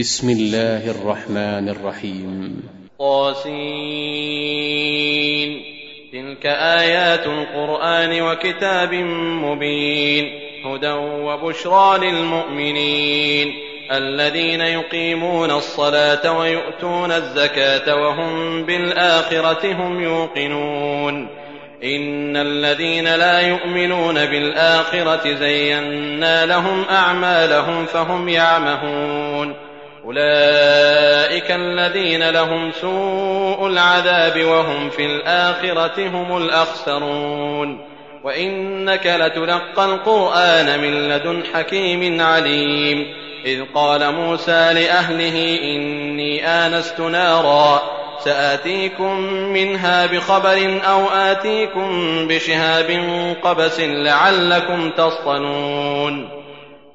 بسم الله الرحمن الرحيم. طاسين. تلك آيات القرآن وكتاب مبين. هدى وبشرى للمؤمنين. الذين يقيمون الصلاة ويؤتون الزكاة وهم بالآخرة هم يوقنون. إن الذين لا يؤمنون بالآخرة زينا لهم أعمالهم فهم يعمهون. أولئك الذين لهم سوء العذاب وهم في الآخرة هم الأخسرون. وإنك لتلقى القرآن من لدن حكيم عليم. إذ قال موسى لأهله إني آنست نارا سآتيكم منها بخبر أو آتيكم بشهاب قبس لعلكم تصطلون.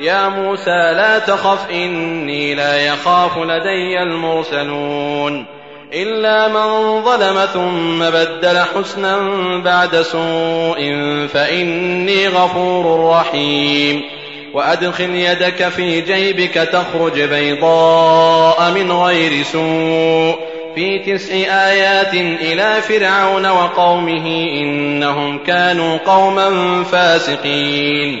يا موسى لا تخف إني لا يخاف لدي المرسلون. إلا من ظلم ثم بدل حسنا بعد سوء فإني غفور رحيم. وأدخل يدك في جيبك تخرج بيضاء من غير سوء. في تسع آيات إلى فرعون وقومه إنهم كانوا قوما فاسقين.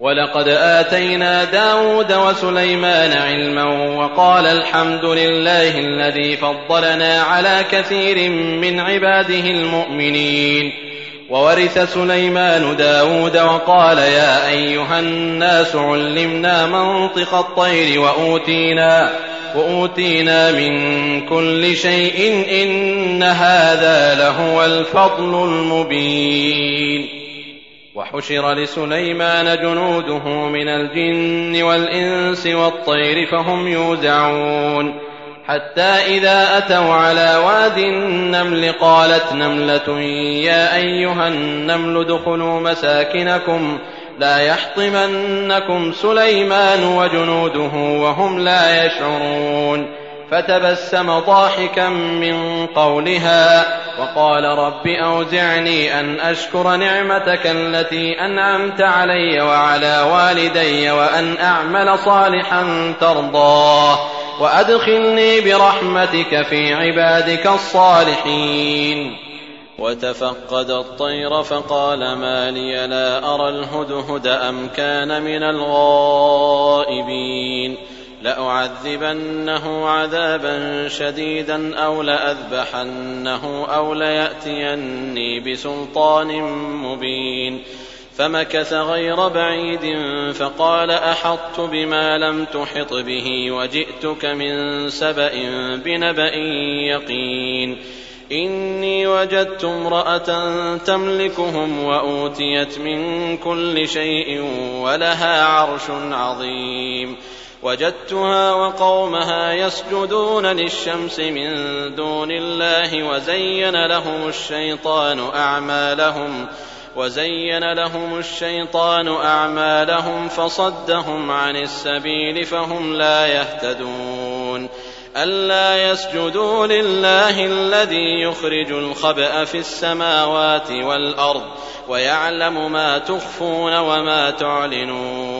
ولقد آتينا داود وسليمان علما وقال الحمد لله الذي فضلنا على كثير من عباده المؤمنين وورث سليمان داود وقال يا أيها الناس علمنا منطق الطير وأوتينا وأوتينا من كل شيء إن هذا لهو الفضل المبين وحشر لسليمان جنوده من الجن والإنس والطير فهم يوزعون. حتى إذا أتوا على واد النمل قالت نملة يا أيها النمل ادخلوا مساكنكم لا يحطمنكم سليمان وجنوده وهم لا يشعرون. فتبسم ضاحكا من قولها وقال رب أوزعني أن أشكر نعمتك التي أنعمت علي وعلى والدي وأن أعمل صالحا ترضاه وأدخلني برحمتك في عبادك الصالحين. وتفقد الطير فقال ما لي لا أرى الهدهد أم كان من الغائبين. لأعذبنه عذابا شديدا أو لأذبحنه أو ليأتيني بسلطان مبين. فمكث غير بعيد فقال أحطت بما لم تحط به وجئتك من سبأ بنبأ يقين. إني وجدت امرأة تملكهم وأوتيت من كل شيء ولها عرش عظيم. وجدتها وقومها يسجدون للشمس من دون الله وزين لهم الشيطان أعمالهم وزين لهم الشيطان أعمالهم فصدهم عن السبيل فهم لا يهتدون ألا يسجدوا لله الذي يخرج الخبأ في السماوات والأرض ويعلم ما تخفون وما تعلنون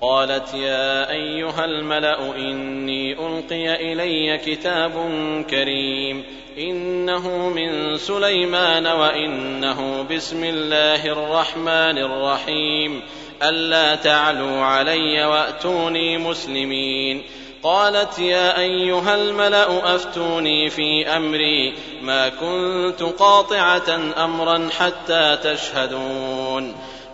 قالت يا أيها الملأ إني ألقي إلي كتاب كريم إنه من سليمان وإنه بسم الله الرحمن الرحيم. ألا تعلوا علي وأتوني مسلمين. قالت يا أيها الملأ أفتوني في أمري. ما كنت قاطعة أمرا حتى تشهدون.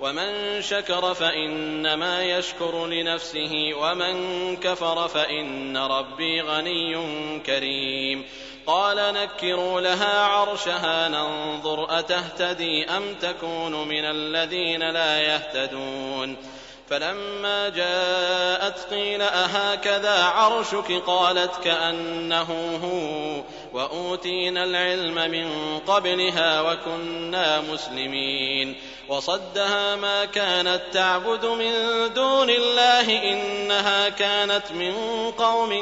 ومن شكر فإنما يشكر لنفسه ومن كفر فإن ربي غني كريم قال نكروا لها عرشها ننظر أتهتدي أم تكون من الذين لا يهتدون فلما جاءت قيل أهكذا عرشك قالت كأنه هو وأوتينا العلم من قبلها وكنا مسلمين. وصدها ما كانت تعبد من دون الله إنها كانت من قوم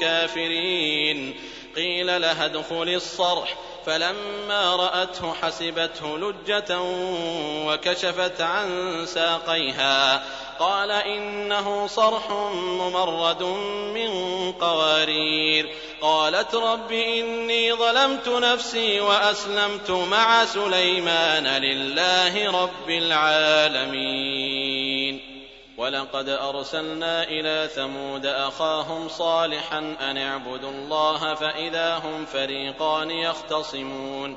كافرين. قيل لها ادخل الصرح. فلما رأته حسبته لجة وكشفت عن ساقيها. قال إنه صرح ممرد من قوارير. قالت رب إني ظلمت نفسي وأسلمت مع سليمان لله رب العالمين. ولقد أرسلنا إلى ثمود أخاهم صالحا أن اعبدوا الله فإذا هم فريقان يختصمون.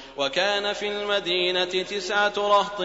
وكان في المدينة تسعة رهط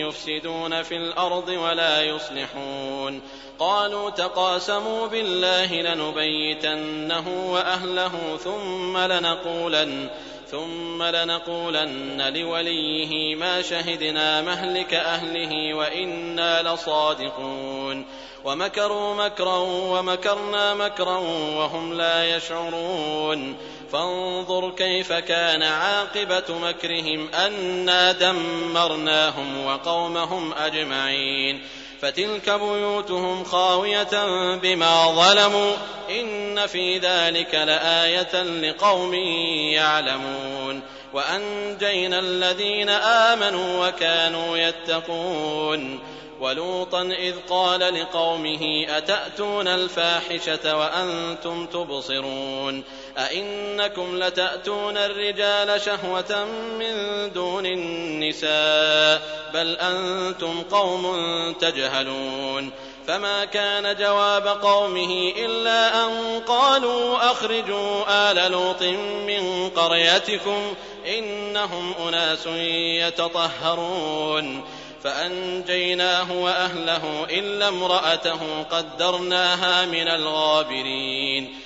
يفسدون في الأرض ولا يصلحون. قالوا تقاسموا بالله لنبيتنه وأهله ثم لنقولن ثم لنقولن لوليه ما شهدنا مهلك أهله وإنا لصادقون. ومكروا مكرا ومكرنا مكرا وهم لا يشعرون. فانظر كيف كان عاقبة مكرهم أنا دمرناهم وقومهم أجمعين. فتلك بيوتهم خاوية بما ظلموا إن في ذلك لآية لقوم يعلمون. وأنجينا الذين آمنوا وكانوا يتقون. ولوطا إذ قال لقومه أتأتون الفاحشة وأنتم تبصرون. أئنكم لتأتون الرجال شهوة من دون النساء بل أنتم قوم تجهلون فما كان جواب قومه إلا أن قالوا أخرجوا آل لوط من قريتكم إنهم أناس يتطهرون فأنجيناه وأهله إلا امرأته قدرناها من الغابرين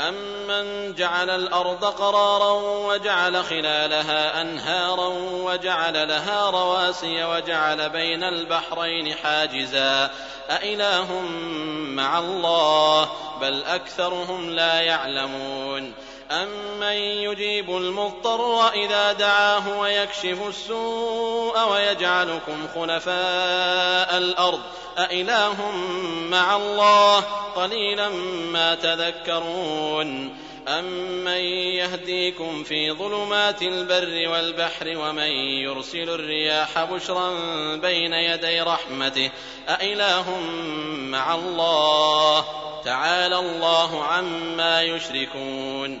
أمن جعل الأرض قرارا وجعل خلالها أنهارا وجعل لها رواسي وجعل بين البحرين حاجزا أإله مع الله بل أكثرهم لا يعلمون أمن يجيب المضطر إذا دعاه ويكشف السوء ويجعلكم خلفاء الأرض أإله مع الله قليلا ما تذكرون أمن يهديكم في ظلمات البر والبحر ومن يرسل الرياح بشرا بين يدي رحمته أإله مع الله تعالى الله عما يشركون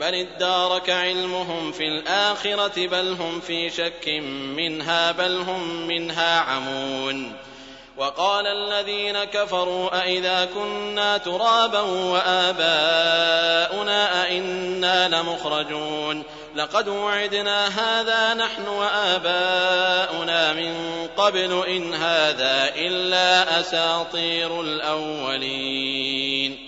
بل ادارك علمهم في الآخرة بل هم في شك منها بل هم منها عمون وقال الذين كفروا أئذا كنا ترابا وآباؤنا أئنا لمخرجون لقد وعدنا هذا نحن وآباؤنا من قبل إن هذا إلا أساطير الأولين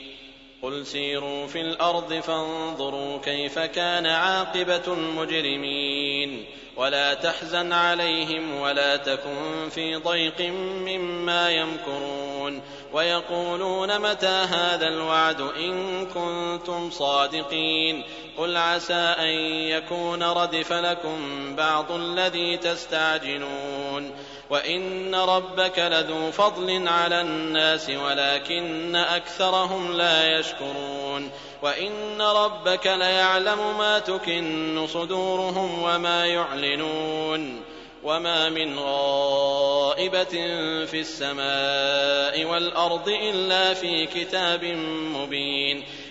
قل سيروا في الأرض فانظروا كيف كان عاقبة المجرمين ولا تحزن عليهم ولا تكن في ضيق مما يمكرون ويقولون متى هذا الوعد إن كنتم صادقين قل عسى أن يكون ردف لكم بعض الذي تستعجلون وإن ربك لذو فضل على الناس ولكن أكثرهم لا يشكرون وإن ربك ليعلم ما تكن صدورهم وما يعلنون وما من غائبة في السماء والأرض إلا في كتاب مبين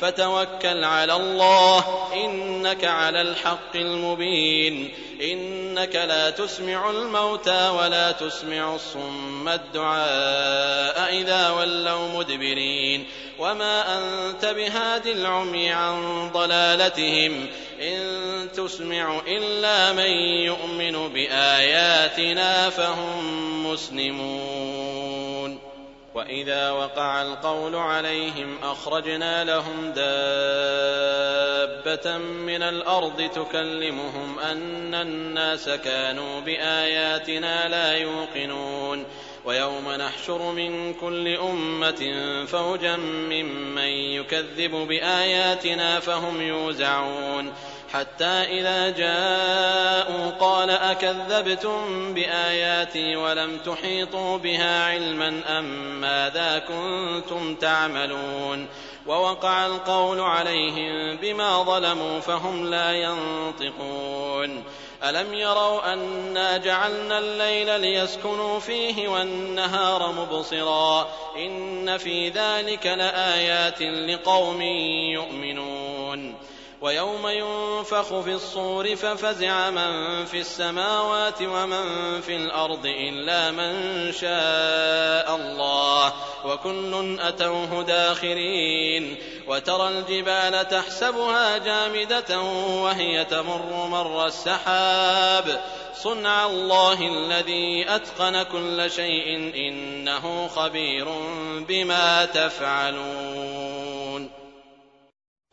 فتوكل على الله. إنك على الحق المبين. إنك لا تسمع الموتى ولا تسمع الصم الدعاء إذا ولوا مدبرين. وما أنت بهاد العمي عن ضلالتهم. إن تسمع إلا من يؤمن بآياتنا فهم مسلمون. وإذا وقع القول عليهم أخرجنا لهم دابة من الأرض تكلمهم أن الناس كانوا بآياتنا لا يوقنون ويوم نحشر من كل أمة فوجا ممن يكذب بآياتنا فهم يوزعون حتى إذا جاءوا قال أكذبتم بآياتي ولم تحيطوا بها علما أم ماذا كنتم تعملون ووقع القول عليهم بما ظلموا فهم لا ينطقون ألم يروا أنا جعلنا الليل ليسكنوا فيه والنهار مبصرا إن في ذلك لآيات لقوم يؤمنون ويوم ينفخ في الصور ففزع من في السماوات ومن في الأرض إلا من شاء الله وكل أتوه داخرين وترى الجبال تحسبها جامدة وهي تمر مر السحاب صنع الله الذي أتقن كل شيء إنه خبير بما تفعلون